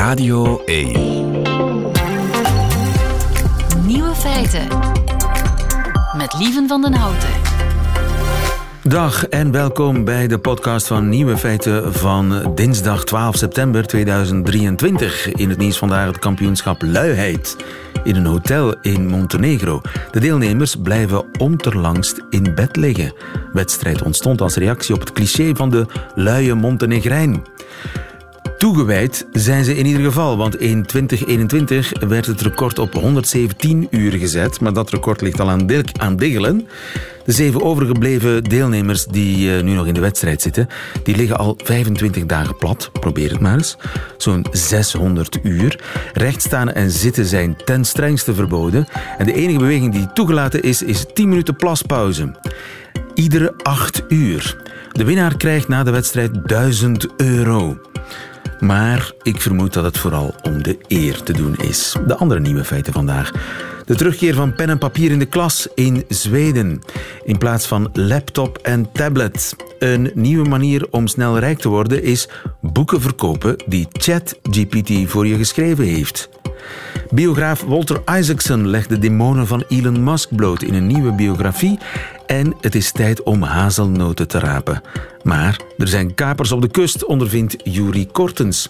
Radio 1. Nieuwe feiten. Met Lieven van den Houten. Dag en welkom bij de podcast van Nieuwe Feiten van dinsdag 12 september 2023. In het nieuws vandaag het kampioenschap luiheid in een hotel in Montenegro. De deelnemers blijven onterlangst in bed liggen. Wedstrijd ontstond als reactie op het cliché van de luie Montenegrijn. Toegewijd zijn ze in ieder geval, want in 2021 werd het record op 117 uur gezet. Maar dat record ligt al aan, aan diggelen. De zeven overgebleven deelnemers die uh, nu nog in de wedstrijd zitten, die liggen al 25 dagen plat. Probeer het maar eens. Zo'n 600 uur. Rechtstaan en zitten zijn ten strengste verboden. En de enige beweging die toegelaten is, is 10 minuten plaspauze. Iedere 8 uur. De winnaar krijgt na de wedstrijd 1000 euro. Maar ik vermoed dat het vooral om de eer te doen is. De andere nieuwe feiten vandaag. De terugkeer van pen en papier in de klas in Zweden. In plaats van laptop en tablet. Een nieuwe manier om snel rijk te worden is boeken verkopen die ChatGPT voor je geschreven heeft. Biograaf Walter Isaacson legt de demonen van Elon Musk bloot in een nieuwe biografie en het is tijd om hazelnoten te rapen. Maar er zijn kapers op de kust, ondervindt Juri Kortens.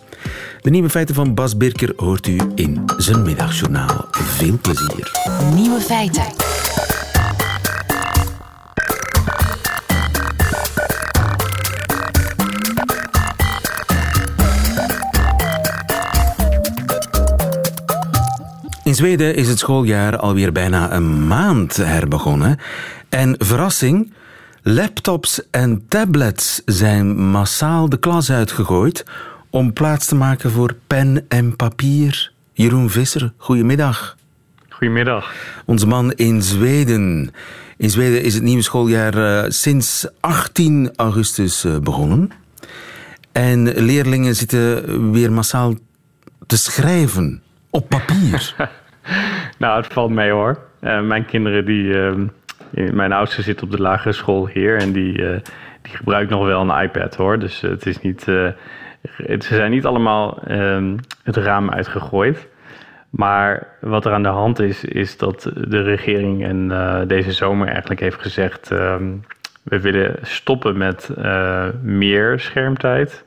De nieuwe feiten van Bas Birker hoort u in zijn middagjournaal. Veel plezier. Nieuwe feiten. In Zweden is het schooljaar alweer bijna een maand herbegonnen. En verrassing, laptops en tablets zijn massaal de klas uitgegooid om plaats te maken voor pen en papier. Jeroen Visser, goedemiddag. Goedemiddag. Onze man in Zweden. In Zweden is het nieuwe schooljaar uh, sinds 18 augustus uh, begonnen. En leerlingen zitten weer massaal te schrijven op papier. nou, het valt mee hoor. Uh, mijn kinderen die mijn oudste zit op de lagere school hier en die, uh, die gebruikt nog wel een iPad hoor. Dus het is niet, het, ze zijn niet allemaal um, het raam uitgegooid. Maar wat er aan de hand is, is dat de regering en deze zomer eigenlijk heeft gezegd: um, we willen stoppen met meer schermtijd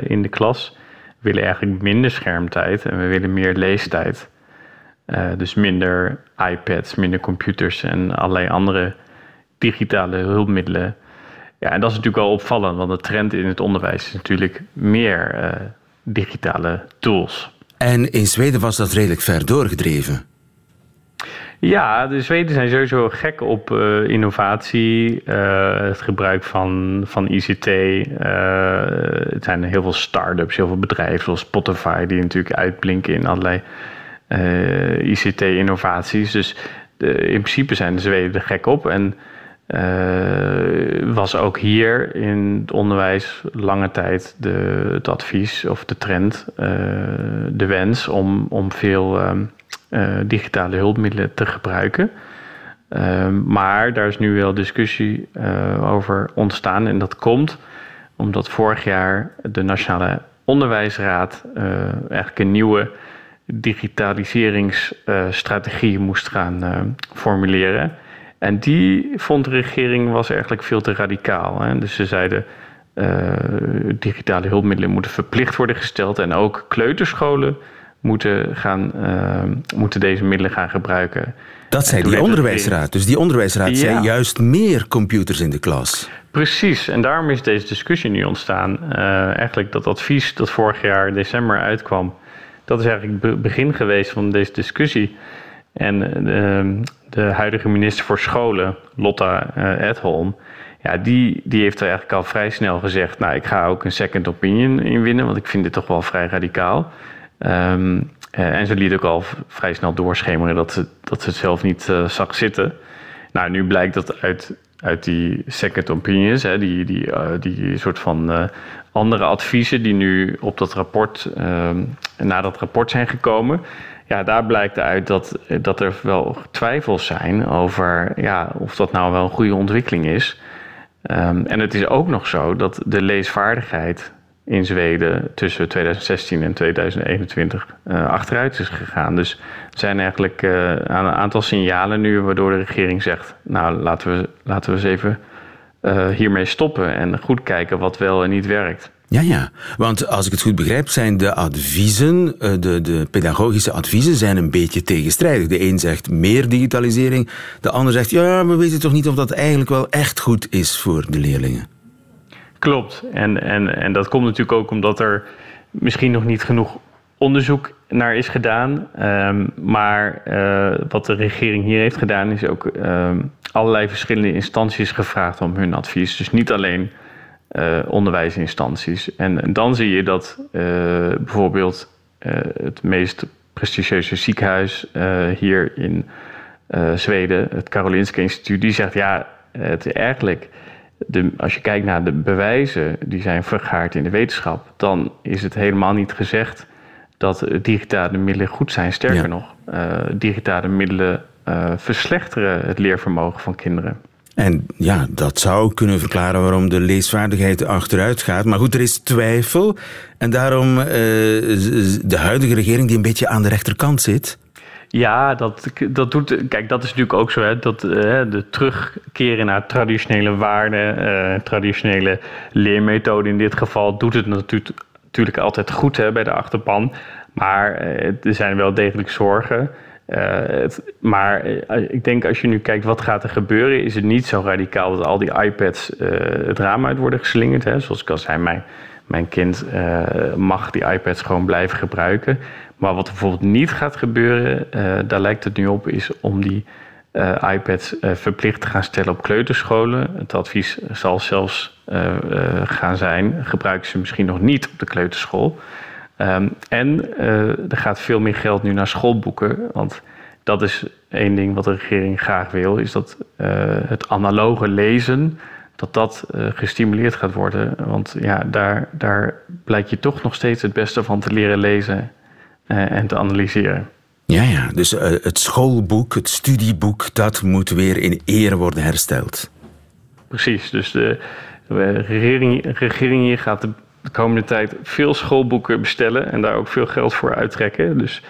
in de klas. We willen eigenlijk minder schermtijd en we willen meer leestijd. Uh, dus minder iPads, minder computers en allerlei andere digitale hulpmiddelen. Ja, en dat is natuurlijk wel opvallend, want de trend in het onderwijs is natuurlijk meer uh, digitale tools. En in Zweden was dat redelijk ver doorgedreven. Ja, de Zweden zijn sowieso gek op uh, innovatie, uh, het gebruik van, van ICT. Uh, het zijn heel veel start-ups, heel veel bedrijven zoals Spotify, die natuurlijk uitblinken in allerlei ICT-innovaties. Dus de, in principe zijn de Zweden er gek op. En uh, was ook hier in het onderwijs lange tijd de, het advies of de trend, uh, de wens om, om veel um, digitale hulpmiddelen te gebruiken. Ehm, maar daar is nu wel discussie over ontstaan en dat komt omdat vorig jaar de Nationale Onderwijsraad eigenlijk een nieuwe digitaliseringsstrategie moest gaan uh, formuleren. En die vond de regering was eigenlijk veel te radicaal. Hè? Dus ze zeiden uh, digitale hulpmiddelen moeten verplicht worden gesteld en ook kleuterscholen moeten, gaan, uh, moeten deze middelen gaan gebruiken. Dat zei die onderwijsraad. Dus die onderwijsraad ja. zei juist meer computers in de klas. Precies, en daarom is deze discussie nu ontstaan. Uh, eigenlijk dat advies dat vorig jaar december uitkwam, dat is eigenlijk het begin geweest van deze discussie. En de, de huidige minister voor Scholen, Lotta uh, Edholm, ja, die, die heeft er eigenlijk al vrij snel gezegd: Nou, ik ga ook een second opinion inwinnen, want ik vind dit toch wel vrij radicaal. Um, uh, en ze liet ook al vrij snel doorschemeren dat ze, dat ze het zelf niet uh, zag zitten. Nou, nu blijkt dat uit, uit die second opinions, hè, die, die, die soort van andere adviezen die nu op dat rapport, uh, na dat rapport zijn gekomen. Ja, daar blijkt uit dat, dat er wel twijfels zijn over ja, of dat nou wel een goede ontwikkeling is. Um, en het is ook nog zo dat de leesvaardigheid in Zweden tussen 2016 en 2021 uh, achteruit is gegaan. Dus er zijn eigenlijk uh, een aantal signalen nu waardoor de regering zegt: Nou, laten we, laten we eens even uh, hiermee stoppen en goed kijken wat wel en niet werkt. Ja, ja. Want als ik het goed begrijp, zijn de adviezen, de, de pedagogische adviezen, zijn een beetje tegenstrijdig. De een zegt meer digitalisering, de ander zegt ja, we weten toch niet of dat eigenlijk wel echt goed is voor de leerlingen. Klopt. En, en, en dat komt natuurlijk ook omdat er misschien nog niet genoeg onderzoek naar is gedaan. Um, maar uh, wat de regering hier heeft gedaan, is ook um, allerlei verschillende instanties gevraagd om hun advies. Dus niet alleen uh, onderwijsinstanties. En, dan zie je dat uh, bijvoorbeeld het meest prestigieuze ziekenhuis hier in Zweden, het Karolinska Instituut, die zegt ja, het eigenlijk de, als je kijkt naar de bewijzen die zijn vergaard in de wetenschap, dan is het helemaal niet gezegd dat digitale middelen goed zijn. Sterker nog, uh, digitale middelen uh, verslechteren het leervermogen van kinderen. En ja, dat zou kunnen verklaren waarom de leesvaardigheid achteruit gaat. Maar goed, er is twijfel. En daarom uh, de huidige regering die een beetje aan de rechterkant zit. Ja, dat, dat doet. Kijk, dat is natuurlijk ook zo. Hè, dat uh, de terugkeren naar traditionele waarden, uh, traditionele leermethoden in dit geval, doet het natuurlijk, natuurlijk altijd goed hè, bij de achterpan. Maar uh, er zijn wel degelijk zorgen. Het, maar ik denk als je nu kijkt wat gaat er gebeuren, is het niet zo radicaal dat al die iPads het raam uit worden geslingerd. Hè. Zoals ik al zei, mijn, mijn kind mag die iPads gewoon blijven gebruiken. Maar wat bijvoorbeeld niet gaat gebeuren, daar lijkt het nu op, is om die uh, iPads uh, verplicht gaan stellen op kleuterscholen. Het advies zal zelfs gaan zijn: gebruik ze misschien nog niet op de kleuterschool. Um, en er gaat veel meer geld nu naar schoolboeken. Want dat is één ding wat de regering graag wil: is dat het analoge lezen. Dat dat gestimuleerd gaat worden. Want ja, daar, daar blijkt je toch nog steeds het beste van te leren lezen en te analyseren. Ja, ja. Dus uh, het schoolboek, het studieboek, dat moet weer in ere worden hersteld. Precies. Dus de, de regering, regering hier gaat de, de komende tijd veel schoolboeken bestellen en daar ook veel geld voor uittrekken. Dus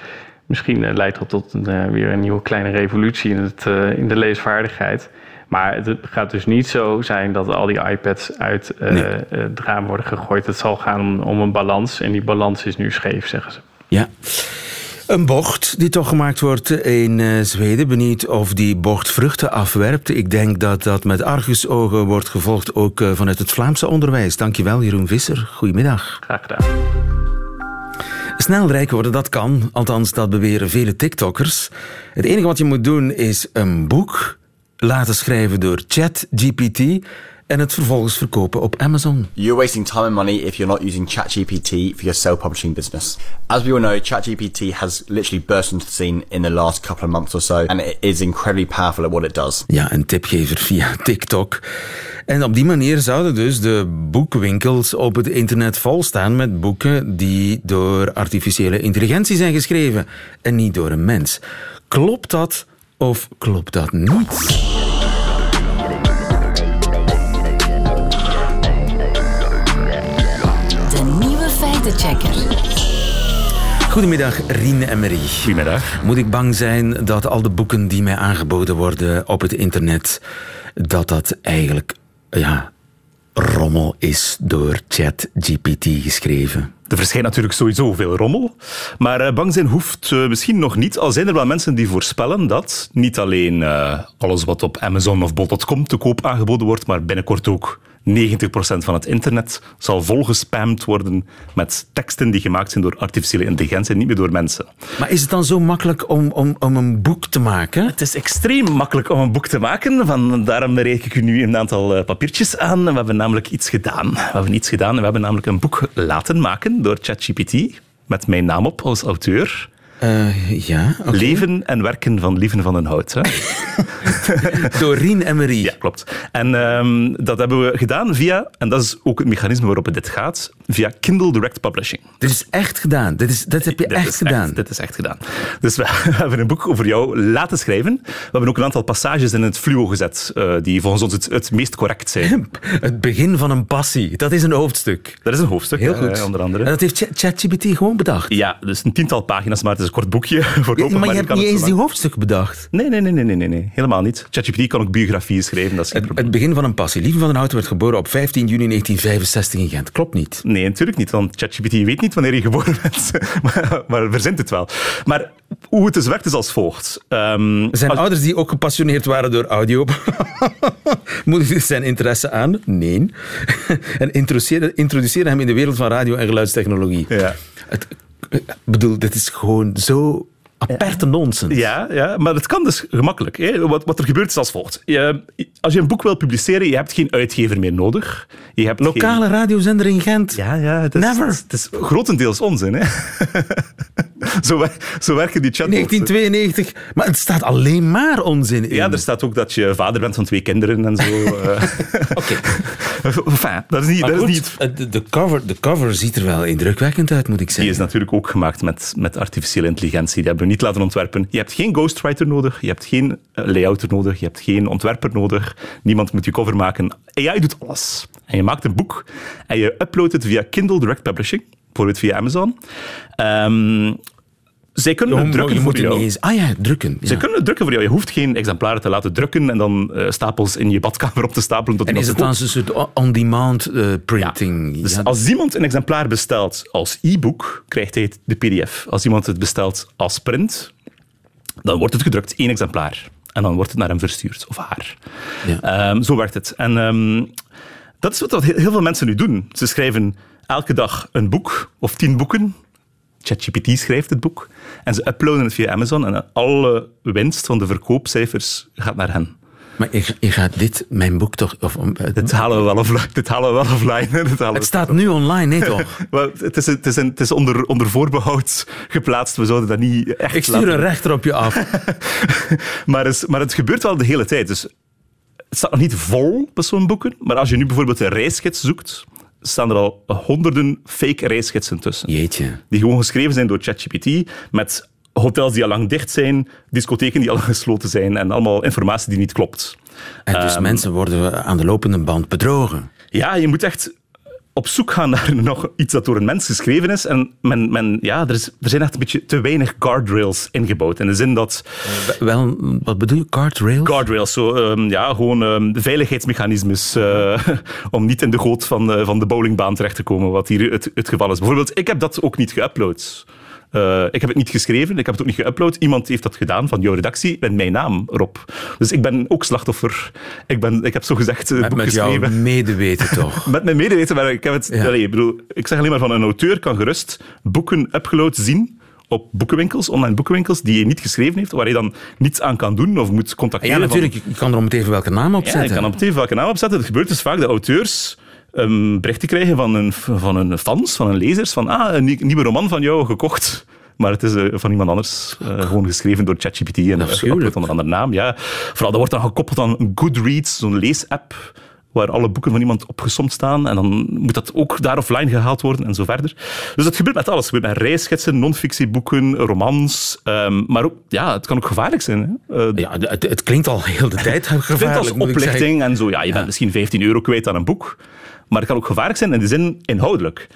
misschien uh, leidt dat tot een, weer een nieuwe kleine revolutie in, het, in de leesvaardigheid. Maar het gaat dus niet zo zijn dat al die iPads uit nee. het raam worden gegooid. Het zal gaan om, om een balans en die balans is nu scheef, zeggen ze. Ja. Een bocht die toch gemaakt wordt in uh, Zweden. Benieuwd of die bocht vruchten afwerpt. Ik denk dat dat met argusogen wordt gevolgd ook uh, vanuit het Vlaamse onderwijs. Dankjewel, Jeroen Visser. Goedemiddag. Graag gedaan. Snel rijk worden, dat kan. Althans, dat beweren vele TikTokkers. Het enige wat je moet doen is een boek laten schrijven door ChatGPT en het vervolgens verkopen op Amazon. You're wasting time and money if you're not using ChatGPT for your self-publishing business. As we all know, ChatGPT has literally burst into the scene in the last couple of months or so, and it is incredibly powerful at what it does. Ja, een tipgever via TikTok. En op die manier zouden dus de boekwinkels op het internet volstaan met boeken die door artificiële intelligentie zijn geschreven en niet door een mens. Klopt dat of klopt dat niet? Goedemiddag, Rien en Marie. Goedemiddag. Moet ik bang zijn dat al de boeken die mij aangeboden worden op het internet, dat dat eigenlijk, ja, rommel is door ChatGPT geschreven? Er verschijnt natuurlijk sowieso veel rommel. Maar uh, bang zijn hoeft uh, misschien nog niet. Al zijn er wel mensen die voorspellen dat niet alleen uh, alles wat op Amazon of bol.com te koop aangeboden wordt, maar binnenkort ook 90% van het internet zal volgespamd worden met teksten die gemaakt zijn door artificiële intelligentie en niet meer door mensen. Maar is het dan zo makkelijk om, om, om een boek te maken? Het is extreem makkelijk om een boek te maken. Van, daarom reik ik u nu een aantal papiertjes aan. We hebben namelijk iets gedaan. We hebben iets gedaan. We hebben namelijk een boek laten maken door ChatGPT met mijn naam op als auteur. Eh, ja. Leven en werken van Lieven van den Hout. Hè? Door Rien en Marie. Ja, klopt. En ehm, dat hebben we gedaan via, en dat is ook het mechanisme waarop het dit gaat, via Kindle Direct Publishing. Dit is echt gedaan. Dit, is, dit heb je Dit echt gedaan. dit is echt gedaan. Dus we hebben een boek over jou laten schrijven. We hebben ook een aantal passages in het fluo gezet eh, die volgens ons het, het meest correct zijn. Het begin van een passie. Dat is een hoofdstuk. Dat is een hoofdstuk, Heel eh, goed. onder andere. En dat heeft Ch- ChatGPT gewoon bedacht. Ja, dus een tiental pagina's, maar het is een kort boekje. Voor Ja, maar je hebt niet eens die hoofdstuk bedacht. Nee, nee, nee, nee, nee, nee, helemaal niet. ChatGPT kan ook biografieën schrijven, dat is geen Het, begin van een passie. Lieve van den Hout werd geboren op 15 juni 1965 in Gent. Klopt niet. Nee, natuurlijk niet, want ChatGPT weet niet wanneer je geboren bent, maar, maar verzint het wel. Maar hoe het dus werkt is als volgt. Ehm, zijn als- ouders die ook gepassioneerd waren door audio. Moedigde zijn interesse aan? Nee. en introduceerde, introduceerde hem in de wereld van radio- en geluidstechnologie. Ja. Het, bedoel, dit is gewoon zo aperte nonsens. Ja, ja, maar het kan dus gemakkelijk. Hè. Wat, wat er gebeurt is als volgt. Je, als je een boek wil publiceren, je hebt geen uitgever meer nodig. Je hebt Lokale geen... radiozender in Gent. Ja, ja, het is, Never. Het is grotendeels onzin. Hè. zo, wer- zo werken die chatbots. 1992. Maar het staat alleen maar onzin in. Ja, er staat ook dat je vader bent van twee kinderen en zo. eh. Oké. enfin, dat is niet... Maar Dat is goed, niet eh, de, de, cover, de cover ziet er wel indrukwekkend uit, moet ik Die zeggen. is natuurlijk ook gemaakt met, met artificiële intelligentie. Die hebben we niet laten ontwerpen. Je hebt geen ghostwriter nodig, je hebt geen eh, layouter nodig, je hebt geen ontwerper nodig. Niemand moet je cover maken. AI doet alles. En je maakt een boek en je uploadt het via Kindle Direct Publishing, bijvoorbeeld via Amazon. Ehm, zij kunnen het drukken voor jou. eens... Ah ja, drukken. Ja. Kunnen het drukken voor jou. Je hoeft geen exemplaren te laten drukken en dan eh, stapels in je badkamer op te stapelen. Tot En is het dan een soort on-demand eh, printing? dus Ja, als iemand een exemplaar bestelt als e-book, krijgt hij de pdf. Als iemand het bestelt als print, dan wordt het gedrukt, één exemplaar. En dan wordt het naar hem verstuurd, of haar. Ja. Ehm, zo werkt het. En ehm, dat is wat heel veel mensen nu doen. Ze schrijven elke dag een boek, of tien boeken. ChatGPT schrijft het boek. En ze uploaden het via Amazon. En alle winst van de verkoopcijfers gaat naar hen. Maar je, je gaat dit, mijn boek toch... Of, eh, Dit halen we wel offline. Dit halen we wel offline. hè. Dit halen het staat nu online, nee toch? Het is, het is, een- het is onder, onder voorbehoud geplaatst. We zouden dat niet echt Ik stuur laten- een rechter op je af. maar, is, maar het gebeurt wel de hele tijd. Dus het staat nog niet vol bij zo'n boeken. Maar als je nu bijvoorbeeld een reisgids zoekt, staan er al honderden fake reisgidsen tussen. Jeetje. Die gewoon geschreven zijn door ChatGPT met hotels die al lang dicht zijn, discotheken die al lang gesloten zijn en allemaal informatie die niet klopt. En dus Ehm, mensen worden aan de lopende band bedrogen. Ja, je moet echt op zoek gaan naar nog iets dat door een mens geschreven is. En men, men, ja, er, is, er zijn echt een beetje te weinig guardrails ingebouwd. In de zin dat Wel, wat bedoel je? Guardrails? guardrails, zo, ehm, ja, gewoon ehm, veiligheidsmechanismes eh, om niet in de goot van, eh, van de bowlingbaan terecht te komen, wat hier het, het geval is. Bijvoorbeeld, ik heb dat ook niet geüpload. Eh, ik heb het niet geschreven, ik heb het ook niet geüpload. Iemand heeft dat gedaan van jouw redactie met mijn naam erop. Dus ik ben ook slachtoffer. Ik, ben, ik heb zo gezegd het Met, boek met geschreven. jouw medeweten toch? Met mijn medeweten, maar ik heb het... Ja. Ik, bedoel, ik zeg alleen maar van een auteur kan gerust boeken upgeload zien op boekenwinkels, online boekenwinkels, die hij niet geschreven heeft, waar hij dan niets aan kan doen of moet contacteren. Ja, van- natuurlijk. Je kan er om even welke naam op ja, zetten. ik kan op TV welke naam opzetten. Het gebeurt dus vaak dat auteurs um, berichten krijgen van hun, van hun fans, van hun lezers, van ah, een nie- nieuwe roman van jou gekocht. Maar het is eh, van iemand anders, eh, gewoon geschreven door ChatGPT en onder een andere naam. Ja. Vooral, dat wordt dan gekoppeld aan een Goodreads, zo'n leesapp, waar alle boeken van iemand opgesomd staan. En dan moet dat ook daar offline gehaald worden en zo verder. Dus dat gebeurt met alles. Het gebeurt met reisgidsen, non-fictieboeken, romans. ehm, maar ook, ja, het kan ook gevaarlijk zijn. Hè. Eh, Ja, het, het klinkt al heel de tijd gevaarlijk. als ik zeggen. oplichting en zo. Ja, je bent misschien 15 euro kwijt aan een boek. Maar het kan ook gevaarlijk zijn in de zin inhoudelijk.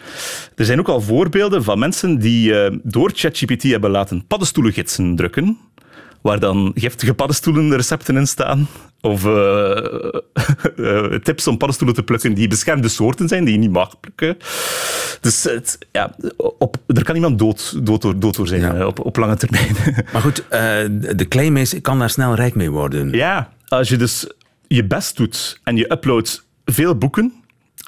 Er zijn ook al voorbeelden van mensen die eh, door ChatGPT hebben laten paddenstoelengidsen drukken. Waar dan giftige paddenstoelenrecepten in staan. Of eh, eh, tips om paddenstoelen te plukken die beschermde soorten zijn, die je niet mag plukken. Dus het, ja, op, er kan iemand dood, dood, door, dood door zijn Ja. op, op lange termijn. Maar goed, de claim is, ik kan daar snel rijk mee worden. Ja, als je dus je best doet en je uploadt veel boeken en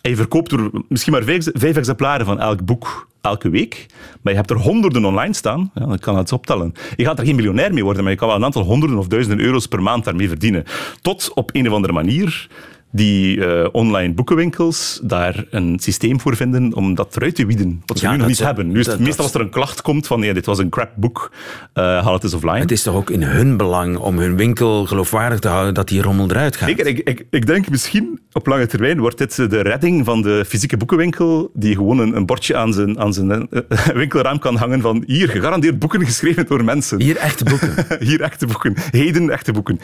je verkoopt er misschien maar vijf, exemplaren van elk boek elke week, maar je hebt er honderden online staan, ja, dan kan het optellen. Je gaat er geen miljonair mee worden, maar je kan wel een aantal honderden of duizenden euro's per maand daarmee verdienen. Tot op een of andere manier die eh, online boekenwinkels daar een systeem voor vinden om dat eruit te wieden. Wat ze Ja, nu nog niet hebben. Nu is het dat- meestal als er een klacht komt van ja, dit was een crap boek, eh, haal het eens offline. Het is toch ook in hun belang om hun winkel geloofwaardig te houden dat die rommel eruit gaat. Zeker, ik, ik, ik denk misschien op lange termijn wordt dit de redding van de fysieke boekenwinkel, die gewoon een, een bordje aan zijn, aan zijn eh, winkelraam kan hangen van hier, gegarandeerd boeken geschreven door mensen. Hier echte boeken. Hier echte boeken. Heden echte boeken.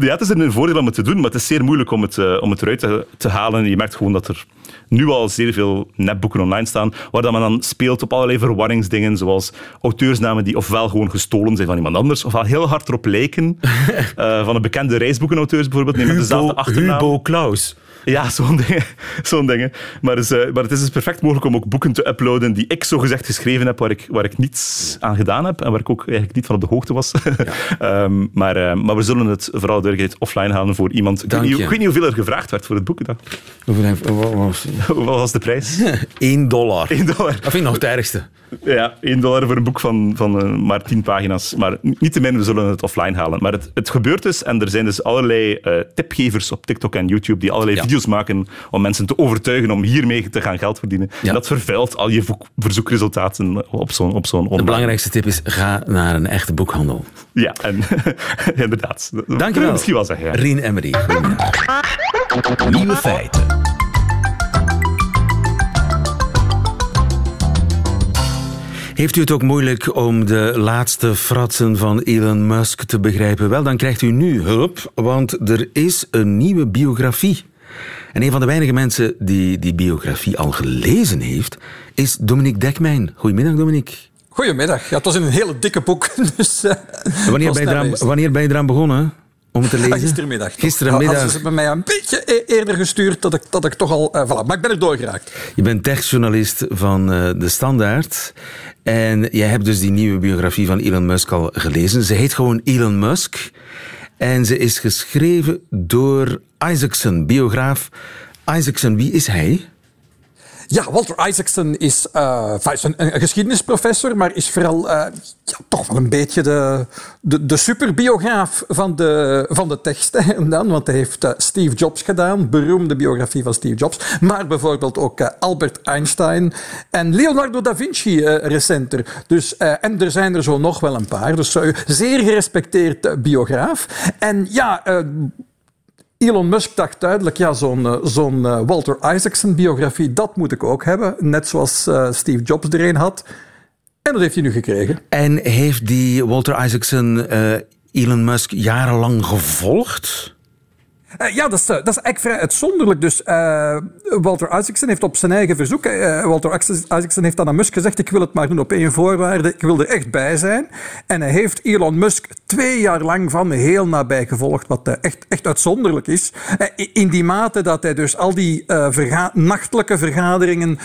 Ja, het is een voordeel om het te doen, maar het is zeer moeilijk om het, eh, om het eruit te, te halen. Je merkt gewoon dat er nu al zeer veel netboeken online staan, waar dat men dan speelt op allerlei verwarringsdingen, zoals auteursnamen die ofwel gewoon gestolen zijn van iemand anders, ofwel heel hard erop lijken. Eh, van een bekende reisboekenauteurs bijvoorbeeld, nee, met dezelfde achternaam. Hubo Klaus. Ja, zo'n dingen. Zo'n dingen. Maar, het is, eh, maar het is dus perfect mogelijk om ook boeken te uploaden die ik zogezegd geschreven heb, waar ik, waar ik niets aan gedaan heb en waar ik ook eigenlijk niet van op de hoogte was. Ehm, maar, eh, maar we zullen het vooral duidelijkheid offline halen voor iemand. Ik weet, niet, je. ik weet niet hoeveel er gevraagd werd voor het boek. Hoeveel heeft- wat was- was de prijs? 1 dollar. 1 dollar. Dat vind ik nog het ergste. Ja, 1 dollar voor een boek van, van eh, maar 10 pagina's. Maar niet te min, we zullen het offline halen. Maar het, het gebeurt dus, en er zijn dus allerlei tipgevers op TikTok en YouTube die allerlei Ja. Video's maken om mensen te overtuigen om hiermee te gaan geld verdienen. Ja. En dat vervuilt al je verzoekresultaten op zo'n op zo'n De belangrijkste tip is, ga naar een echte boekhandel. Ja, en inderdaad. Dat Dank je wel. misschien wel zeggen. Ja. Rien Emery. Nieuwe feiten. Heeft u het ook moeilijk om de laatste fratsen van Elon Musk te begrijpen? Wel, dan krijgt u nu hulp, want er is een nieuwe biografie. En een van de weinige mensen die die biografie al gelezen heeft, is Dominique Dekmijn. Goedemiddag, Dominique. Goedemiddag. Ja, het was in een hele dikke boek. Dus, eh, Wanneer ben, eraan, wanneer ben je eraan begonnen om het te lezen? Gistermiddag. toch. Gisterenmiddag. Hadden ze bij mij een beetje e- eerder gestuurd dat ik, dat ik toch al... eh, voilà. Maar ik ben er doorgeraakt. Je bent techjournalist van eh, De Standaard. En jij hebt dus die nieuwe biografie van Elon Musk al gelezen. Ze heet gewoon Elon Musk. En ze is geschreven door Isaacson, biograaf. Isaacson, wie is hij? Ja, Walter Isaacson is, eh, een, geschiedenisprofessor, maar is vooral eh, ja, toch wel een beetje de, de, de superbiograaf van de, van de teksten. En dan, want hij heeft eh, Steve Jobs gedaan, beroemde biografie van Steve Jobs. Maar bijvoorbeeld ook Albert Einstein en Leonardo da Vinci recenter. Dus, en er zijn er zo nog wel een paar. Dus zeer gerespecteerd biograaf. En ja... Elon Musk dacht duidelijk, ja, zo'n eh, eh, Walter Isaacson-biografie, dat moet ik ook hebben. Net zoals eh, Steve Jobs er een had. En dat heeft hij nu gekregen. En heeft die Walter Isaacson Elon Musk jarenlang gevolgd? Eh, ja, dat is, eh, dat is eigenlijk vrij uitzonderlijk. Dus eh, Walter Isaacson heeft op zijn eigen verzoek... eh, Walter Isaacson heeft aan Musk gezegd... ik wil het maar doen op één voorwaarde. Ik wil er echt bij zijn. En hij heeft Elon Musk twee jaar lang van heel nabij gevolgd. Wat echt, echt uitzonderlijk is. In die mate dat hij dus al die nachtelijke vergaderingen...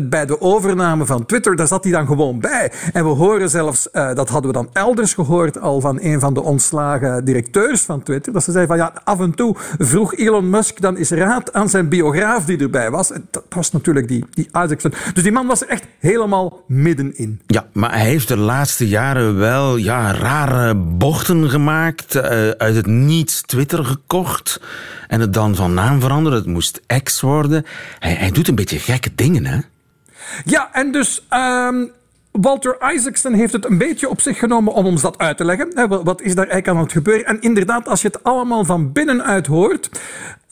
bij de overname van Twitter... daar zat hij dan gewoon bij. En we horen zelfs... dat hadden we dan elders gehoord... al van een van de ontslagen directeurs van Twitter... dat ze zeiden van ja, af en toe vroeg Elon Musk dan eens raad aan zijn biograaf die erbij was. En dat was natuurlijk die, die Isaacson. Dus die man was er echt helemaal middenin. Ja, maar hij heeft de laatste jaren wel ja, rare bochten gemaakt. eh, uit het niets Twitter gekocht. En het dan van naam veranderen. Het moest X worden. Hij, hij doet een beetje gekke dingen, hè? Ja, en dus ehm, Walter Isaacson heeft het een beetje op zich genomen om ons dat uit te leggen. Wat is daar eigenlijk aan het gebeuren? En inderdaad, als je het allemaal van binnenuit hoort,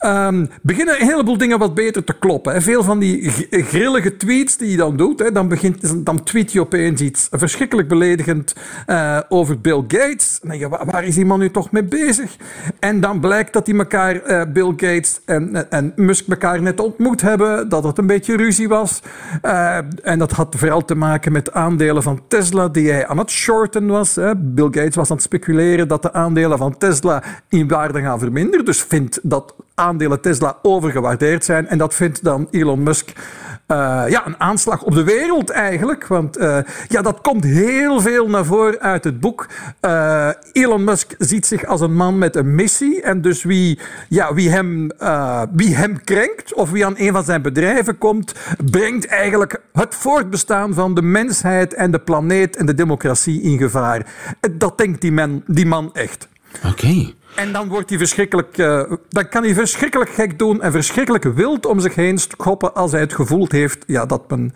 ehm, beginnen een heleboel dingen wat beter te kloppen. Veel van die grillige tweets die hij dan doet, hè, dan, begint, dan tweet hij opeens iets verschrikkelijk beledigend eh, over Bill Gates. Je, waar, waar is die man nu toch mee bezig? En dan blijkt dat die elkaar, eh, Bill Gates en, en Musk elkaar net ontmoet hebben, dat het een beetje ruzie was. Eh, en dat had vooral te maken met aandelen van Tesla die hij aan het shorten was. Hè. Bill Gates was aan het speculeren dat de aandelen van Tesla in waarde gaan verminderen. Dus vindt dat aandelen Tesla overgewaardeerd zijn. En dat vindt dan Elon Musk eh, ja, een aanslag op de wereld eigenlijk. Want eh, ja, dat komt heel veel naar voren uit het boek. Eh, Elon Musk ziet zich als een man met een missie. En dus wie, ja, wie, hem, wie hem krenkt of wie aan een van zijn bedrijven komt, brengt eigenlijk het voortbestaan van de mensheid en de planeet en de democratie in gevaar. Dat denkt die man, die man echt. Oké. En dan wordt hij verschrikkelijk, uh, dan kan hij verschrikkelijk gek doen en verschrikkelijk wild om zich heen schoppen als hij het gevoeld heeft ja, dat, men,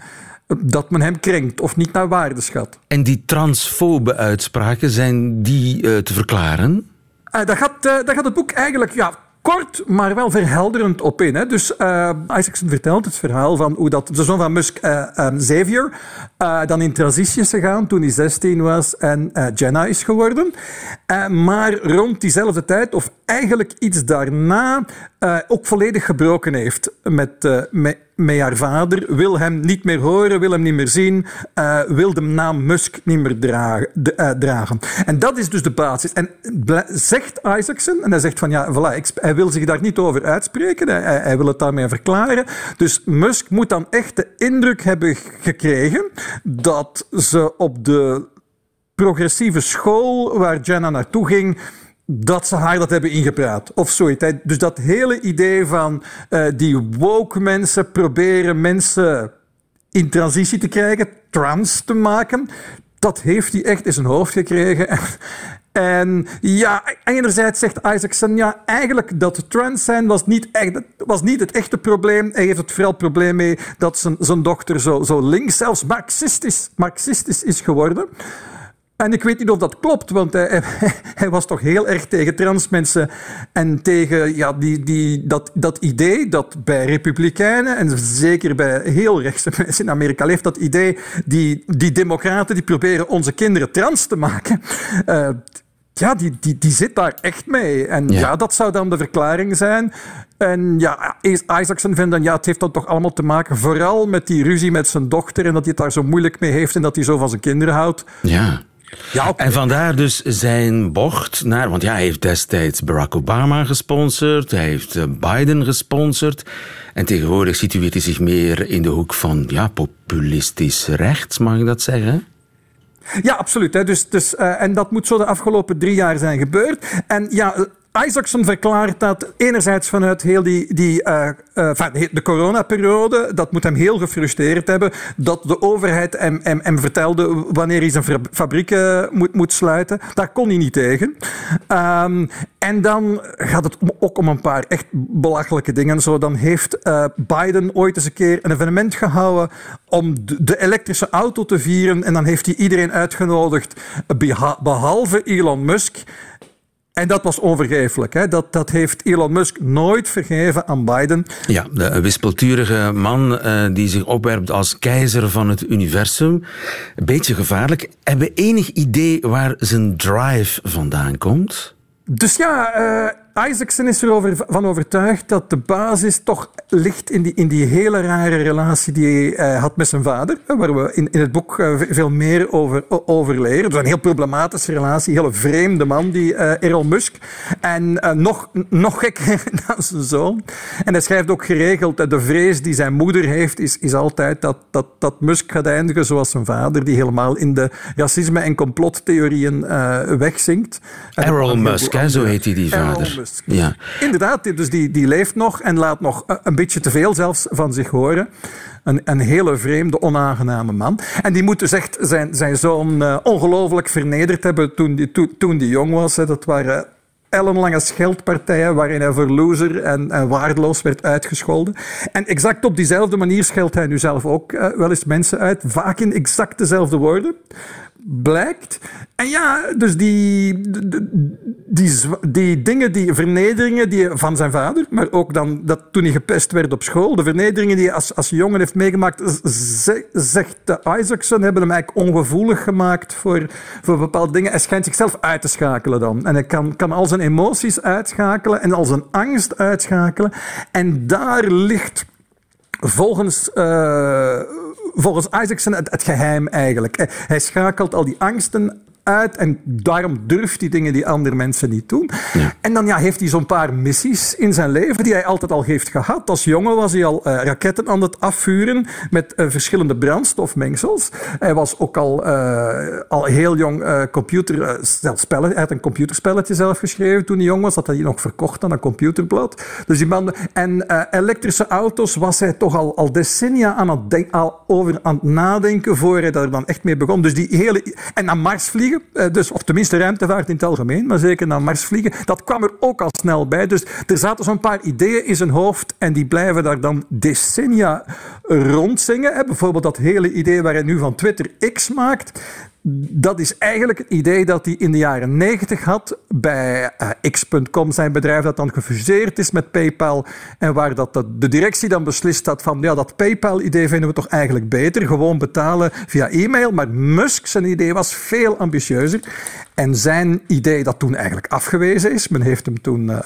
dat men hem krenkt of niet naar waarde schat. En die transfobe uitspraken, zijn die uh, te verklaren? Uh, daar, gaat, daar gaat het boek eigenlijk ja, kort, maar wel verhelderend op in. Hè. Dus uh, Isaacson vertelt het verhaal van hoe dat de zoon van Musk, uh, um, Xavier, uh, dan in transitie is gegaan toen hij 16 was en Jenna is geworden. maar rond diezelfde tijd, of eigenlijk iets daarna, ook volledig gebroken heeft met, met met haar vader, wil hem niet meer horen, wil hem niet meer zien, uh, wil de naam Musk niet meer dragen, dragen. En dat is dus de basis. En zegt Isaacson, en hij zegt van ja, voilà, ik, hij wil zich daar niet over uitspreken, hij, hij, wil het daarmee verklaren. Dus Musk moet dan echt de indruk hebben gekregen dat ze op de progressieve school waar Jenna naartoe ging, dat ze haar dat hebben ingepraat. Of zoiets. Dus dat hele idee van uh, die woke mensen proberen mensen in transitie te krijgen, trans te maken, dat heeft hij echt in zijn hoofd gekregen. En ja, enerzijds zegt Isaacson, ja, eigenlijk dat trans zijn was niet, echt, was niet het echte probleem. Hij heeft het vooral probleem mee dat zijn, zijn dochter zo, zo links, zelfs marxistisch, marxistisch is geworden. En ik weet niet of dat klopt, want hij, hij, was toch heel erg tegen trans mensen en tegen ja, die, die, dat, dat idee dat bij republikeinen en zeker bij heel rechtse mensen in Amerika leeft, dat idee die, die democraten die proberen onze kinderen trans te maken. Uh, ja, die, die, die zit daar echt mee. En ja. ja. dat zou dan de verklaring zijn. En ja, Isaacson vindt dan, ja, het heeft dan toch allemaal te maken, vooral met die ruzie met zijn dochter en dat hij het daar zo moeilijk mee heeft en dat hij zo van zijn kinderen houdt. Ja. Ja, En vandaar dus zijn bocht naar. Want ja, hij heeft destijds Barack Obama gesponsord, hij heeft eh, Biden gesponsord. En tegenwoordig situeert hij zich meer in de hoek van ja, populistisch rechts, mag ik dat zeggen? Ja, absoluut. Hè. Dus, dus, uh, en dat moet zo de afgelopen drie jaar zijn gebeurd. En ja, Isaacson verklaart dat enerzijds vanuit heel die, die uh, uh, de coronaperiode, dat moet hem heel gefrustreerd hebben, dat de overheid hem, hem, vertelde wanneer hij zijn fabrieken moet, moet sluiten. Daar kon hij niet tegen. Um, en dan gaat het ook om een paar echt belachelijke dingen. Zo, dan heeft Biden ooit eens een keer een evenement gehouden om de elektrische auto te vieren. En dan heeft hij iedereen uitgenodigd, behalve Elon Musk. En dat was onvergeeflijk. Hè? Dat, dat heeft Elon Musk nooit vergeven aan Biden. Ja, de wispelturige man uh, die zich opwerpt als keizer van het universum. Een beetje gevaarlijk. Hebben we enig idee waar zijn drive vandaan komt? Dus ja, uh, Isaacson is erover van overtuigd dat de basis toch ligt in die, in die hele rare relatie die hij uh, had met zijn vader. Waar we in, in het boek uh, veel meer over, over leren. Het was een heel problematische relatie, een hele vreemde man, die Errol Musk. En nog, nog gekker dan zijn zoon. En hij schrijft ook geregeld dat de vrees die zijn moeder heeft, is, is altijd dat, dat, dat Musk gaat eindigen zoals zijn vader, die helemaal in de racisme- en complottheorieën wegzinkt. Errol Musk zo heet hij die vader. Ja. Inderdaad, dus die, die leeft nog en laat nog een beetje te veel zelfs van zich horen. Een, een hele vreemde, onaangename man. En die moet dus echt zijn, zijn zoon uh, ongelooflijk vernederd hebben toen die, to, toen die jong was. Hè. Dat waren ellenlange scheldpartijen waarin hij voor loser en, en, waardeloos werd uitgescholden. En exact op diezelfde manier scheldt hij nu zelf ook uh, wel eens mensen uit, vaak in exact dezelfde woorden blijkt. En ja, dus die, die, die, dingen, die vernederingen die van zijn vader, maar ook dan dat toen hij gepest werd op school, de vernederingen die hij als, als jongen heeft meegemaakt, zegt de Isaacson, hebben hem eigenlijk ongevoelig gemaakt voor, voor bepaalde dingen. Hij schijnt zichzelf uit te schakelen dan. En hij kan, kan al zijn emoties uitschakelen en al zijn angst uitschakelen. En daar ligt volgens... Uh, volgens Isaacson het, het geheim eigenlijk. Hij schakelt al die angsten uit en daarom durft hij dingen die andere mensen niet doen. En dan ja, heeft hij zo'n paar missies in zijn leven die hij altijd al heeft gehad. Als jongen was hij al uh, raketten aan het afvuren met uh, verschillende brandstofmengsels. Hij was ook al, uh, al heel jong computer, spellen, hij had een computerspelletje zelf geschreven toen hij jong was. Dat had hij nog verkocht aan een computerblad. Dus die man, en elektrische auto's was hij toch al, al decennia aan het, al over aan het nadenken voor hij daar dan echt mee begon. Dus die hele... En naar Mars vliegen Eh, dus, of tenminste ruimtevaart in het algemeen, maar zeker naar Mars vliegen. Dat kwam er ook al snel bij. Dus er zaten zo'n paar ideeën in zijn hoofd en die blijven daar dan decennia rondzingen. Bijvoorbeeld dat hele idee waar hij nu van Twitter X maakt dat is eigenlijk het idee dat hij in de jaren 90 had bij uh, X.com, zijn bedrijf dat dan gefuseerd is met PayPal. En waar dat de directie dan beslist had van ja, dat PayPal-idee vinden we toch eigenlijk beter. Gewoon betalen via e-mail. Maar Musk, zijn idee was veel ambitieuzer. En zijn idee dat toen eigenlijk afgewezen is, men heeft hem toen uh,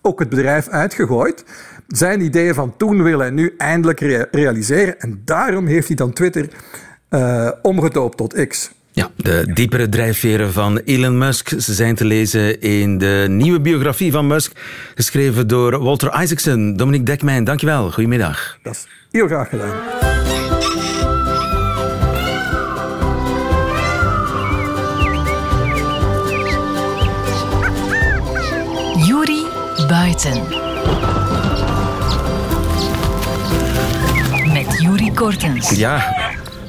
ook het bedrijf uitgegooid. Zijn idee van toen wil hij nu eindelijk rea realiseren. En daarom heeft hij dan Twitter uh, omgedoopt tot X. Ja, de diepere drijfveren van Elon Musk ze zijn te lezen in de nieuwe biografie van Musk, geschreven door Walter Isaacson. Dominique Dekmijn, dankjewel. Goedemiddag. Dat is heel graag gedaan. Juri Buiten. Met Juri Kortens. Ja,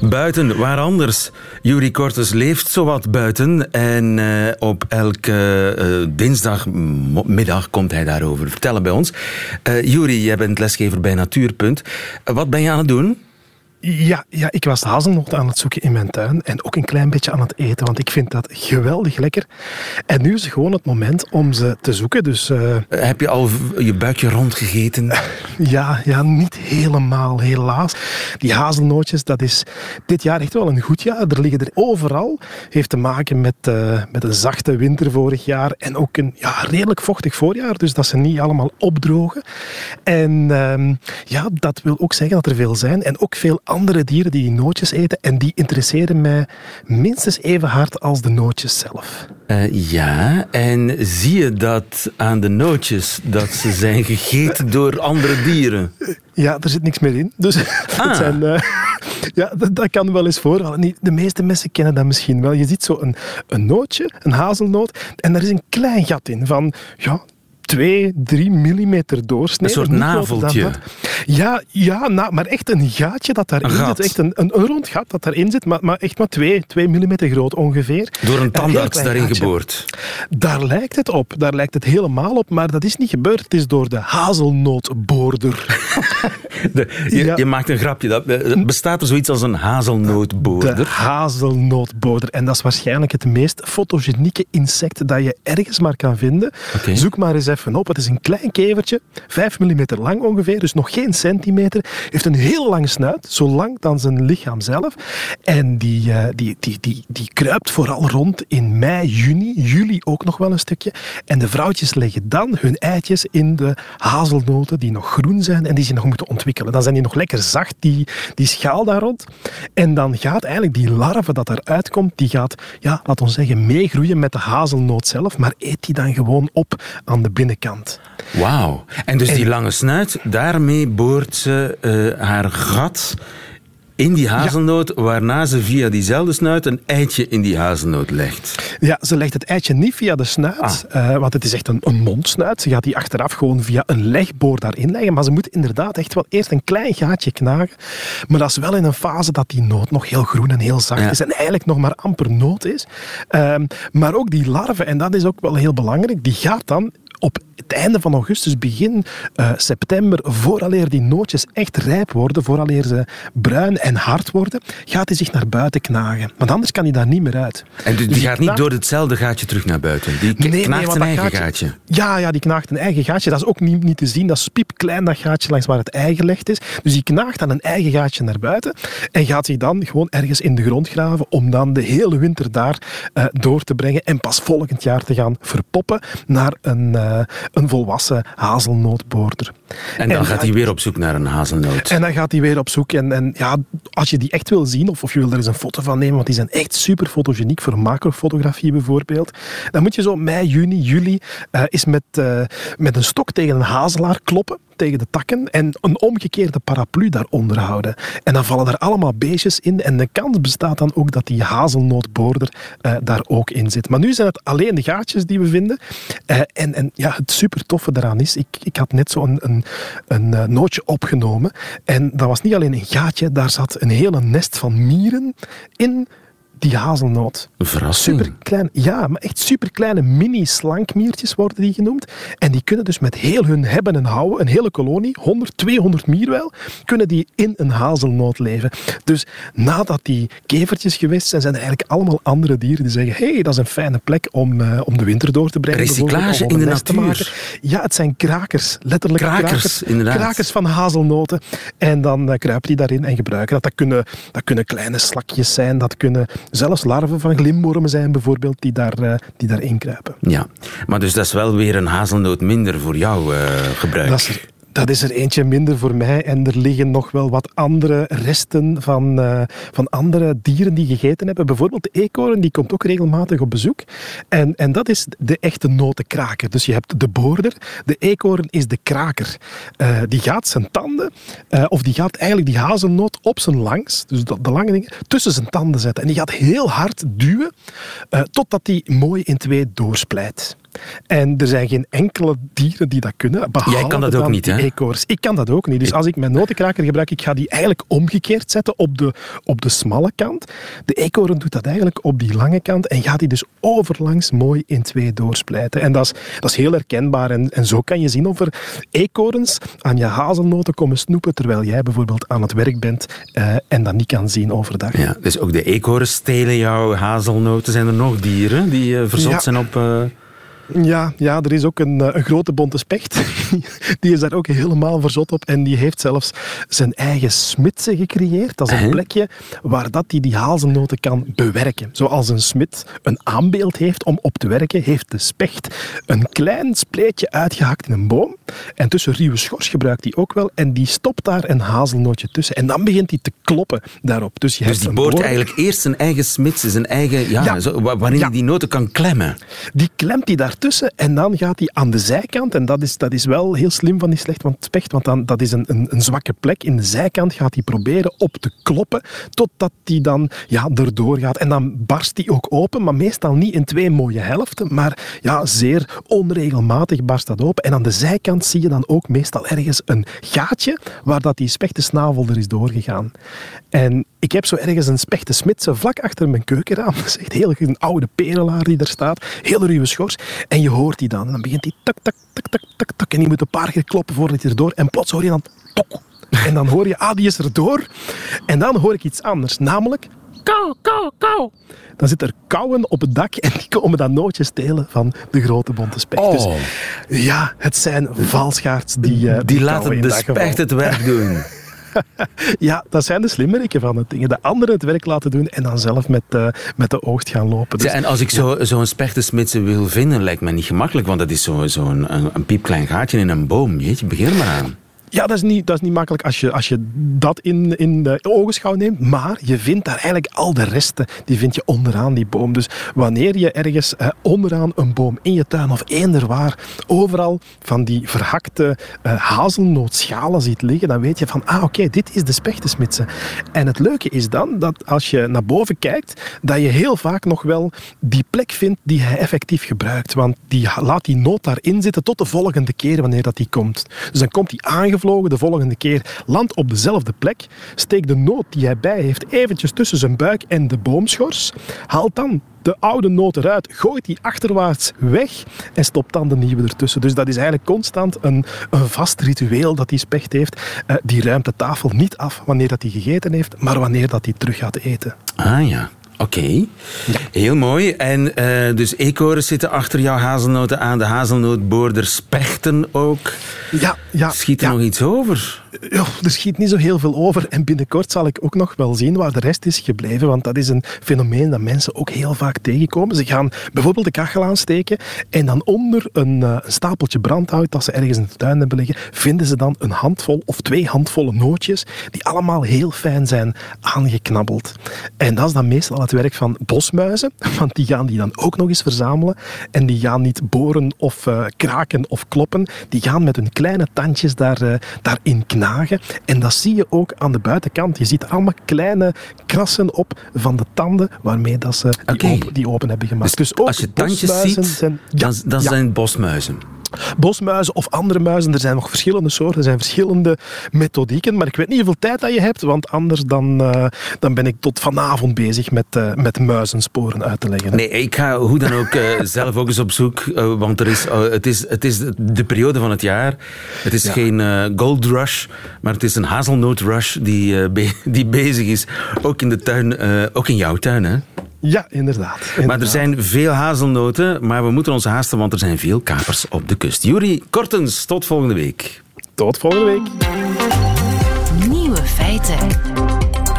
Buiten, waar anders? Jury Kortes leeft zowat buiten en uh, op elke uh, dinsdagmiddag komt hij daarover vertellen bij ons. Uh, Jury, jij bent lesgever bij Natuurpunt. wat ben je aan het doen? Ja, ja, ik was hazelnoten aan het zoeken in mijn tuin en ook een klein beetje aan het eten, want ik vind dat geweldig lekker. En nu is het gewoon het moment om ze te zoeken. Dus, uh... Heb je al je buikje rondgegeten? ja, ja, niet helemaal, helaas. Die hazelnootjes, dat is dit jaar echt wel een goed jaar. Er liggen er overal. Heeft te maken met, uh, met een zachte winter vorig jaar en ook een ja, redelijk vochtig voorjaar, dus dat ze niet allemaal opdrogen. En uh, ja, dat wil ook zeggen dat er veel zijn en ook veel andere dieren die nootjes eten en die interesseren mij minstens even hard als de nootjes zelf. Uh, ja, en zie je dat aan de nootjes dat ze zijn gegeten door andere dieren? Ja, er zit niks meer in. Dus ah. het zijn, uh, ja, dat, dat, kan wel eens voorvallen. De meeste mensen kennen dat misschien wel. Je ziet zo een, een nootje, een hazelnoot, en daar is een klein gat in van ja, 2, 3 millimeter doorsnee. Een soort naveltje. Ja, ja na, maar echt een gaatje dat daarin zit. Echt een, een, een, rond gat dat daarin zit, maar, maar echt maar 2, 2 millimeter groot ongeveer. Door een tandarts daarin geboord? Daar lijkt het op. Daar lijkt het helemaal op, maar dat is niet gebeurd. Het is door de hazelnootboorder. de, je, je, maakt een grapje. Dat, eh, bestaat er zoiets als een hazelnootboorder? De hazelnootboorder. En dat is waarschijnlijk het meest fotogenieke insect dat je ergens maar kan vinden. Okay. Zoek maar eens even even op. Het is een klein kevertje, 5 mm lang ongeveer, dus nog geen centimeter. Heeft een heel lange snuit, zo lang dan zijn lichaam zelf. En die, uh, die, die, die, die kruipt vooral rond in mei, juni, juli ook nog wel een stukje. En de vrouwtjes leggen dan hun eitjes in de hazelnoten die nog groen zijn en die zich nog moeten ontwikkelen. Dan zijn die nog lekker zacht, die, die schaal daar rond. En dan gaat eigenlijk die larve dat eruit komt, die gaat, ja, laat ons zeggen, meegroeien met de hazelnoot zelf, maar eet die dan gewoon op aan de binnenkant. Wauw. En dus die lange snuit, daarmee boort ze uh, haar gat in die hazelnoot, waarna ze via diezelfde snuit een eitje in die hazelnoot legt. Ja, ze legt het eitje niet via de snuit, ah. uh, want het is echt een, een mondsnuit. Ze gaat die achteraf gewoon via een legboor daarin leggen, maar ze moet inderdaad echt wel eerst een klein gaatje knagen. Maar dat is wel in een fase dat die noot nog heel groen en heel zacht is en eigenlijk nog maar amper noot is. Uh, maar ook die larve, en dat is ook wel heel belangrijk, die gaat dan op het einde van augustus, begin uh, september, vooraleer die nootjes echt rijp worden, vooraleer ze bruin en hard worden, gaat hij zich naar buiten knagen. Want anders kan hij daar niet meer uit. En dus die, gaat niet door hetzelfde gaatje terug naar buiten? Die nee, knaagt nee, een eigen gaatje, Ja, ja, die knaagt een eigen gaatje. Dat is ook niet, niet te zien. Dat is piepklein, dat gaatje langs waar het ei gelegd is. Dus die knaagt dan een eigen gaatje naar buiten en gaat zich dan gewoon ergens in de grond graven om dan de hele winter daar uh, door te brengen en pas volgend jaar te gaan verpoppen naar een, uh, een volwassen hazelnootboorder. En dan gaat hij weer op zoek naar een hazelnoot. En dan gaat hij weer op zoek. En, en ja, als je die echt wil zien, of, of je wil er eens een foto van nemen, want die zijn echt super fotogeniek voor macrofotografie bijvoorbeeld, dan moet je zo mei, juni, juli uh, eens met, uh, met een stok tegen een hazelaar kloppen tegen de takken en een omgekeerde paraplu daaronder houden. En dan vallen er allemaal beestjes in en de kans bestaat dan ook dat die hazelnootboorder uh, daar ook in zit. Maar nu zijn het alleen de gaatjes die we vinden. Uh, en, en ja, het super toffe daaraan is, ik, ik had net zo een, een, een uh, nootje opgenomen. En dat was niet alleen een gaatje, daar zat een hele nest van mieren in die hazelnoot. Verrassing. Super klein, ja, maar echt super kleine mini-slankmiertjes worden die genoemd. En die kunnen dus met heel hun hebben en houden, een hele kolonie, 100, 200 mier wel, kunnen die in een hazelnoot leven. Dus nadat die kevertjes geweest zijn, zijn er eigenlijk allemaal andere dieren die zeggen: hé, hey, dat is een fijne plek om, uh, om de winter door te brengen. Recyclage in de natuur. Ja, het zijn krakers, letterlijk krakers. Krakers, inderdaad. krakers van hazelnoten. En dan uh, kruipen die daarin en gebruiken dat. Dat kunnen, dat kunnen kleine slakjes zijn, dat kunnen zelfs larven van glimwormen zijn bijvoorbeeld, die, daar, uh, die daarin kruipen. Ja, maar dus dat is wel weer een hazelnoot minder voor jouw uh, gebruik. Dat is, dat is er eentje minder voor mij. En er liggen nog wel wat andere resten van, uh, van andere dieren die gegeten hebben. Bijvoorbeeld de eekhoorn, die komt ook regelmatig op bezoek. En, en dat is de echte notenkraker. Dus je hebt de boorder. De eekhoorn is de kraker. Uh, die gaat zijn tanden, uh, of die gaat eigenlijk die hazelnoot op zijn langs, dus de, de lange dingen, tussen zijn tanden zetten. En die gaat heel hard duwen, totdat die mooi in twee doorsplijt. En er zijn geen enkele dieren die dat kunnen. Jij kan dat ook niet, hè? Eekhoorns. Ik kan dat ook niet. Dus als ik mijn notenkraker gebruik, ik ga die eigenlijk omgekeerd zetten op de, op de smalle kant. De eekhoorn doet dat eigenlijk op die lange kant en gaat die dus overlangs mooi in twee doorsplijten. En dat is, dat is heel herkenbaar. En, en zo kan je zien of er eekhoorns aan je hazelnoten komen snoepen, terwijl jij bijvoorbeeld aan het werk bent uh, en dat niet kan zien overdag. Ja, dus ook de eekhoorns stelen jouw hazelnoten. Zijn er nog dieren die uh, verzot ja. zijn op... Uh... Ja, ja, er is ook een, een grote bonte specht. Die is daar ook helemaal verzot op. En die heeft zelfs zijn eigen smidse gecreëerd. Dat is een plekje waar dat hij die hazelnoten kan bewerken. Zoals een smid een aanbeeld heeft om op te werken, heeft de specht een klein spleetje uitgehakt in een boom. En tussen ruwe schors gebruikt hij ook wel. En die stopt daar een hazelnootje tussen. En dan begint hij te kloppen daarop. Dus, je dus die boort eigenlijk eerst zijn eigen smidse, zijn eigen... Ja, ja. Zo, waarin ja. hij die noten kan klemmen. Die klemt hij daar tussen en dan gaat hij aan de zijkant, en dat is, dat is wel heel slim van die slecht specht, want dan, dat is een, een, een zwakke plek. In de zijkant gaat hij proberen op te kloppen, totdat hij dan ja, erdoor gaat. En dan barst hij ook open, maar meestal niet in twee mooie helften, maar ja, zeer onregelmatig barst dat open. En aan de zijkant zie je dan ook meestal ergens een gaatje waar dat die spechtensnavel er is doorgegaan. En ik heb zo ergens een spechtensmitse vlak achter mijn keukenraam. Dat heel een oude perelaar die er staat. Heel ruwe schors. En je hoort die dan. En dan begint hij tak, tak, tak, tak, tak, tak. En die moet een paar keer kloppen voordat hij erdoor. En plots hoor je dan tok. En dan hoor je, ah, die is erdoor. En dan hoor ik iets anders. Namelijk, kou, kou, kou. Dan zit er kauwen op het dak en die komen dan nootjes stelen van de grote bonte specht. Oh. Dus ja, het zijn valschaards die... Uh, die, die laten de specht het werk doen. ja, dat zijn de slimmeriken van het dingen. De anderen het werk laten doen en dan zelf met, uh, met de oogst gaan lopen. Dus, ja, en als ik zo'n zo spechtensmitsen wil vinden, lijkt me niet gemakkelijk, want dat is zo'n zo een, een, een piepklein gaatje in een boom. Jeetje, begin maar aan. Ja, dat is niet, dat is niet makkelijk als je, als je dat in, in de ogenschouw neemt. Maar je vindt daar eigenlijk al de resten. Die vind je onderaan die boom. Dus wanneer je ergens eh, onderaan een boom in je tuin of eender waar overal van die verhakte eh, ziet liggen, dan weet je van, ah oké, dit is de spechtensmitsen. En het leuke is dan dat als je naar boven kijkt, dat je heel vaak nog wel die plek vindt die hij effectief gebruikt. Want die laat die noot daarin zitten tot de volgende keer wanneer dat die komt. Dus dan komt die aangevlogen de volgende keer, landt op dezelfde plek, steekt de noot die hij bij heeft eventjes tussen zijn buik en de boomschors, haalt dan de oude noot eruit, gooit die achterwaarts weg en stopt dan de nieuwe ertussen. Dus dat is eigenlijk constant een, een vast ritueel dat die specht heeft. Uh, die ruimt de tafel niet af wanneer dat hij gegeten heeft, maar wanneer dat hij terug gaat eten. Ah ja. Oké, okay. ja. heel mooi. En uh, dus eekhoorns zitten achter jouw hazelnoten aan, de hazelnootboorders spechten ook. Ja, ja. Schiet er ja. nog iets over? Ja, er schiet niet zo heel veel over. En binnenkort zal ik ook nog wel zien waar de rest is gebleven. Want dat is een fenomeen dat mensen ook heel vaak tegenkomen. Ze gaan bijvoorbeeld de kachel aansteken en dan onder een, uh, een stapeltje brandhout dat ze ergens in de tuin hebben liggen, vinden ze dan een handvol of twee handvolle nootjes die allemaal heel fijn zijn aangeknabbeld. En dat is dan meestal het werk van bosmuizen, want die gaan die dan ook nog eens verzamelen. En die gaan niet boren of uh, kraken of kloppen. Die gaan met hun kleine tandjes daar, uh, daarin knagen. En dat zie je ook aan de buitenkant. Je ziet allemaal kleine krassen op van de tanden waarmee dat ze die, okay. open, die open hebben gemaakt. Dus, dus als je tandjes ziet, zijn, dan, dan ja. zijn het bosmuizen. Bosmuizen of andere muizen. Er zijn nog verschillende soorten, er zijn verschillende methodieken. Maar ik weet niet hoeveel tijd dat je hebt, want anders dan, uh, dan ben ik tot vanavond bezig met, uh, met muizensporen uit te leggen. Nee, ik ga hoe dan ook uh, zelf ook eens op zoek, want er is, het, is, het is de periode van het jaar. Het is ja. geen gold rush, maar het is een hazelnoot rush die, be die bezig is. Ook in de tuin, ook in jouw tuin, hè? Ja, inderdaad, inderdaad, Maar er zijn veel hazelnoten, maar we moeten ons haasten, want er zijn veel kapers op de kust. Jury Kortens, tot volgende week. Tot volgende week. Nieuwe feiten.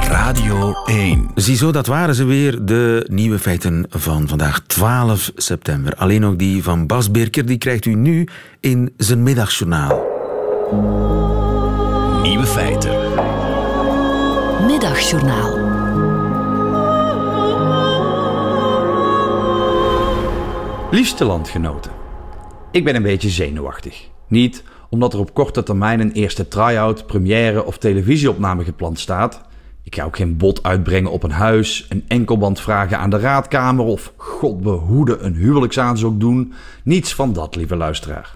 Radio 1. Ziezo, dat waren ze weer, de nieuwe feiten van vandaag 12 september. Alleen ook die van Bas Birker, die krijgt u nu in zijn middagjournaal. Nieuwe feiten. Middagjournaal. Liefste landgenoten, ik ben een beetje zenuwachtig. Niet omdat er op korte termijn een eerste try-out, première of televisieopname gepland staat. Ik ga ook geen bod uitbrengen op een huis, een enkelband vragen aan de raadkamer of god behoede een huwelijksaanzoek doen. Niets van dat, lieve luisteraar.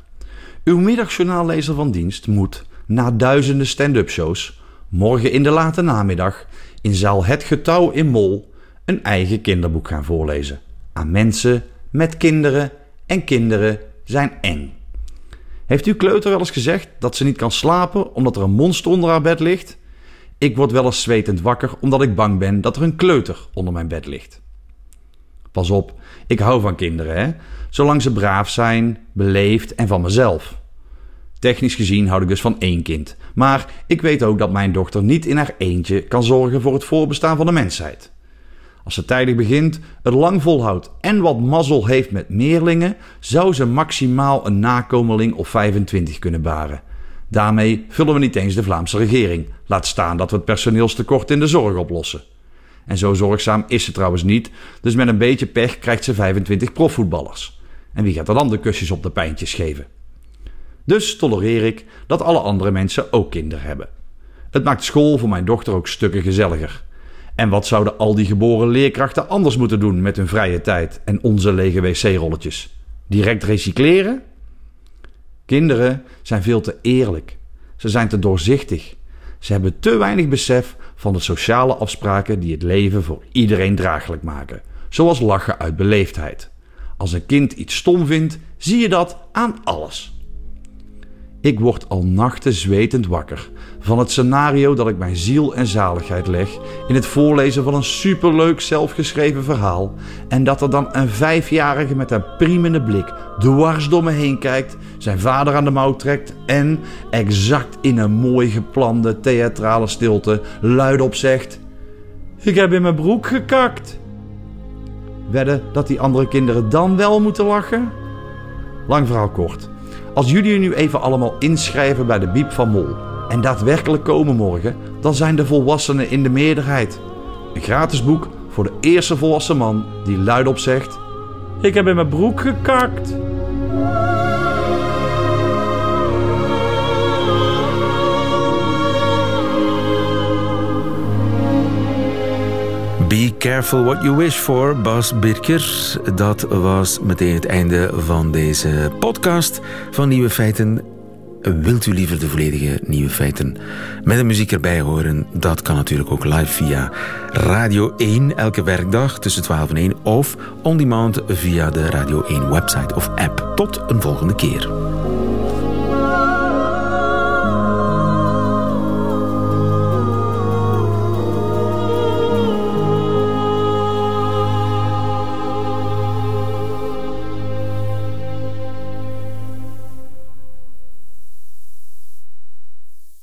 Uw middagjournaallezer van dienst moet, na duizenden stand-up shows, morgen in de late namiddag in zaal Het Getouw in Mol een eigen kinderboek gaan voorlezen. Aan mensen met kinderen en kinderen zijn eng. Heeft uw kleuter wel eens gezegd dat ze niet kan slapen omdat er een monster onder haar bed ligt? Ik word wel eens zwetend wakker omdat ik bang ben dat er een kleuter onder mijn bed ligt. Pas op, ik hou van kinderen, hè? Zolang ze braaf zijn, beleefd en van mezelf. Technisch gezien houd ik dus van één kind. Maar ik weet ook dat mijn dochter niet in haar eentje kan zorgen voor het voorbestaan van de mensheid. Als ze tijdig begint, het lang volhoudt en wat mazzel heeft met meerlingen, zou ze maximaal een nakomeling of 25 kunnen baren. Daarmee vullen we niet eens de Vlaamse regering. Laat staan dat we het personeelstekort in de zorg oplossen. En zo zorgzaam is ze trouwens niet, dus met een beetje pech krijgt ze 25 profvoetballers. En wie gaat er dan de kusjes op de pijntjes geven? Dus tolereer ik dat alle andere mensen ook kinderen hebben. Het maakt school voor mijn dochter ook stukken gezelliger. En wat zouden al die geboren leerkrachten anders moeten doen met hun vrije tijd en onze lege wc-rolletjes? Direct recycleren? Kinderen zijn veel te eerlijk. Ze zijn te doorzichtig. Ze hebben te weinig besef van de sociale afspraken die het leven voor iedereen draaglijk maken, zoals lachen uit beleefdheid. Als een kind iets stom vindt, zie je dat aan alles. Ik word al nachten zwetend wakker van het scenario dat ik mijn ziel en zaligheid leg in het voorlezen van een superleuk zelfgeschreven verhaal en dat er dan een vijfjarige met een priemende blik dwars door me heen kijkt, zijn vader aan de mouw trekt en, exact in een mooi geplande theatrale stilte, luidop zegt: Ik heb in mijn broek gekakt. Wedden dat die andere kinderen dan wel moeten lachen? Lang verhaal kort. Als jullie nu even allemaal inschrijven bij de Biep van Mol en daadwerkelijk komen morgen, dan zijn de volwassenen in de meerderheid. Een gratis boek voor de eerste volwassen man die luidop zegt: Ik heb in mijn broek gekakt. Be careful what you wish for, Bas Birker. Dat was meteen het einde van deze podcast van Nieuwe Feiten. Wilt u liever de volledige Nieuwe Feiten met de muziek erbij horen? Dat kan natuurlijk ook live via Radio 1 elke werkdag tussen 12 en 1 of on demand via de Radio 1 website of app. Tot een volgende keer.